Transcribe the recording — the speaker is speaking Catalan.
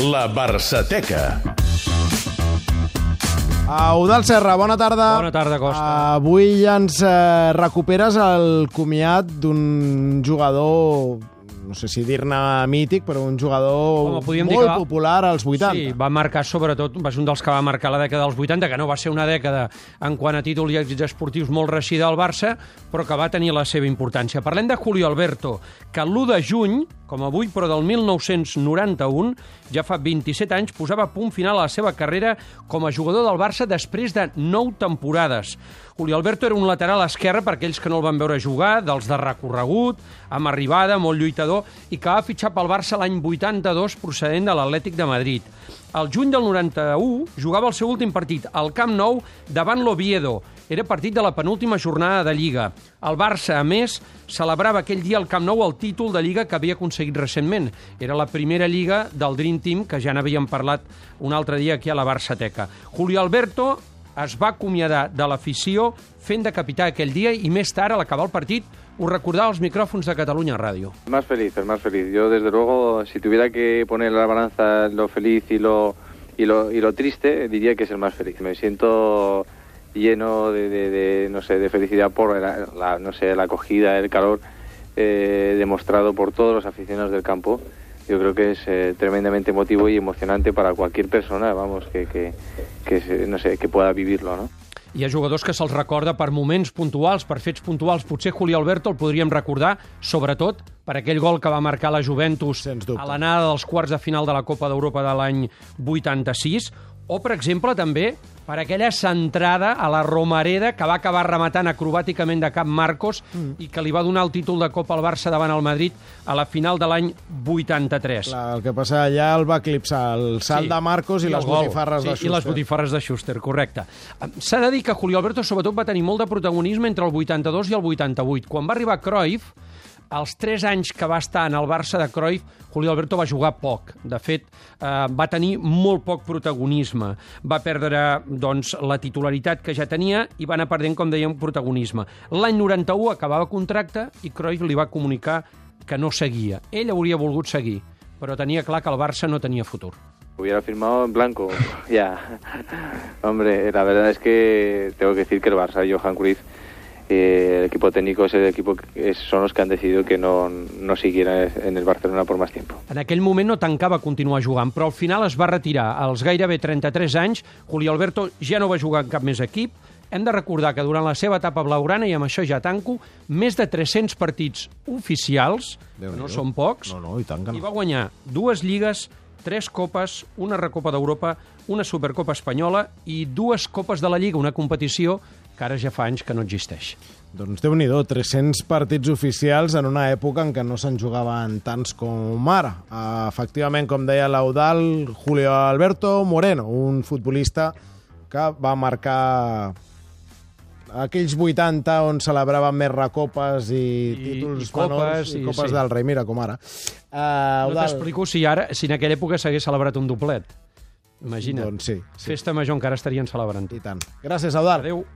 La Barçateca. Eudal Serra, bona tarda. Bona tarda, Costa. Avui ens eh, recuperes el comiat d'un jugador no sé si dir-ne mític, però un jugador Home, podríem dir molt que va- popular als 80. Sí, va marcar sobretot, va ser un dels que va marcar la dècada dels 80, que no va ser una dècada en quant a títols i èxits esportius molt reixida al Barça, però que va tenir la seva importància. Parlem de Julio Alberto, que l'1 de juny, com avui, però del 1991, ja fa 27 anys, posava punt final a la seva carrera com a jugador del Barça després de 9 temporades. Julio Alberto era un lateral esquerre per aquells que no el van veure jugar, dels de recorregut, amb arribada, molt lluitador, i que va fitxar pel Barça l'any 82 procedent de l'Atlètic de Madrid. Al juny del 91 jugava el seu últim partit al Camp Nou davant l'Oviedo. Era partit de la penúltima jornada de Lliga. El Barça, a més, celebrava aquell dia al Camp Nou el títol de Lliga que havia aconseguit recentment. Era la primera Lliga del Dream Team, que ja n'havíem parlat un altre dia aquí a la Barçateca. Julio Alberto es va acomiadar de l'afició fent de capità aquell dia i més tard, a l'acabar el partit, ho recordava als micròfons de Catalunya Ràdio. El más feliz, el más feliz. Yo, desde luego, si tuviera que poner la balanza lo feliz y lo, y lo, y lo triste, diría que es el más feliz. Me siento lleno de, de- de, no sé, de felicidad por la, la, no sé, la acogida, el calor eh, demostrado por todos los aficionados del campo. Yo creo que es eh, tremendamente emotivo y emocionante para cualquier persona, vamos, que, que, que no sé, que pueda vivirlo, ¿no? Hi ha jugadors que se'ls recorda per moments puntuals, per fets puntuals. Potser Julio Alberto el podríem recordar, sobretot, per aquell gol que va marcar la Juventus a l'anada dels quarts de final de la Copa d'Europa de l'any 86, o, per exemple, també per aquella centrada a la Romareda que va acabar rematant acrobàticament de cap Marcos mm. i que li va donar el títol de Copa al Barça davant el Madrid a la final de l'any 83. Clar, el que passa allà el va eclipsar el salt de Marcos i, el les gol. botifarres sí, de Schuster. I les botifarres de Schuster, correcte. S'ha de dir que Julio Alberto sobretot va tenir molt de protagonisme entre el 82 i el 88. Quan va arribar Cruyff, els tres anys que va estar en el Barça de Cruyff, Julio Alberto va jugar poc. De fet, eh, va tenir molt poc protagonisme. Va perdre doncs, la titularitat que ja tenia i va anar perdent, com dèiem, protagonisme. L'any 91 acabava contracte i Cruyff li va comunicar que no seguia. Ell hauria volgut seguir, però tenia clar que el Barça no tenia futur. Hubiera firmado en blanco, ya. Hombre, la verdad es que tengo que decir que el Barça, Johan Cruyff, eh, el equipo técnico es el equipo que son los que han decidido que no, no siguiera en el Barcelona por más tiempo. En aquell moment no tancava continuar jugant, però al final es va retirar. Als gairebé 33 anys, Julio Alberto ja no va jugar en cap més equip. Hem de recordar que durant la seva etapa blaugrana, i amb això ja tanco, més de 300 partits oficials, que no són pocs, No, no, i tant que i no. va guanyar dues lligues, tres copes, una recopa d'Europa, una supercopa espanyola i dues copes de la Lliga, una competició que ara ja fa anys que no existeix. Doncs déu nhi 300 partits oficials en una època en què no se'n jugaven tants com ara. Efectivament, com deia l'Eudal, Julio Alberto Moreno, un futbolista que va marcar aquells 80 on celebraven més recopes i, I- títols i copes, menors i i- copes sí. del rei, mira com ara. Uh, No t'explico si ara, si en aquella època s'hagués celebrat un doblet. Imagina't. Doncs sí, sí, Festa major encara estarien celebrant. i tant. Gràcies, Eudal. Adéu.